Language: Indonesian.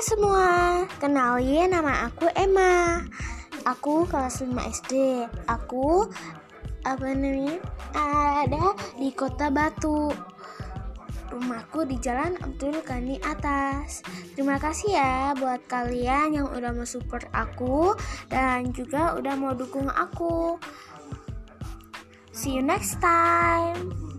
Hai semua, kenalin nama aku Emma. Aku kelas 5 SD. Aku apa namanya? Ada di Kota Batu. Rumahku di Jalan Abdul Ghani Atas. Terima kasih ya buat kalian yang udah mau support aku dan juga udah mau dukung aku. See you next time.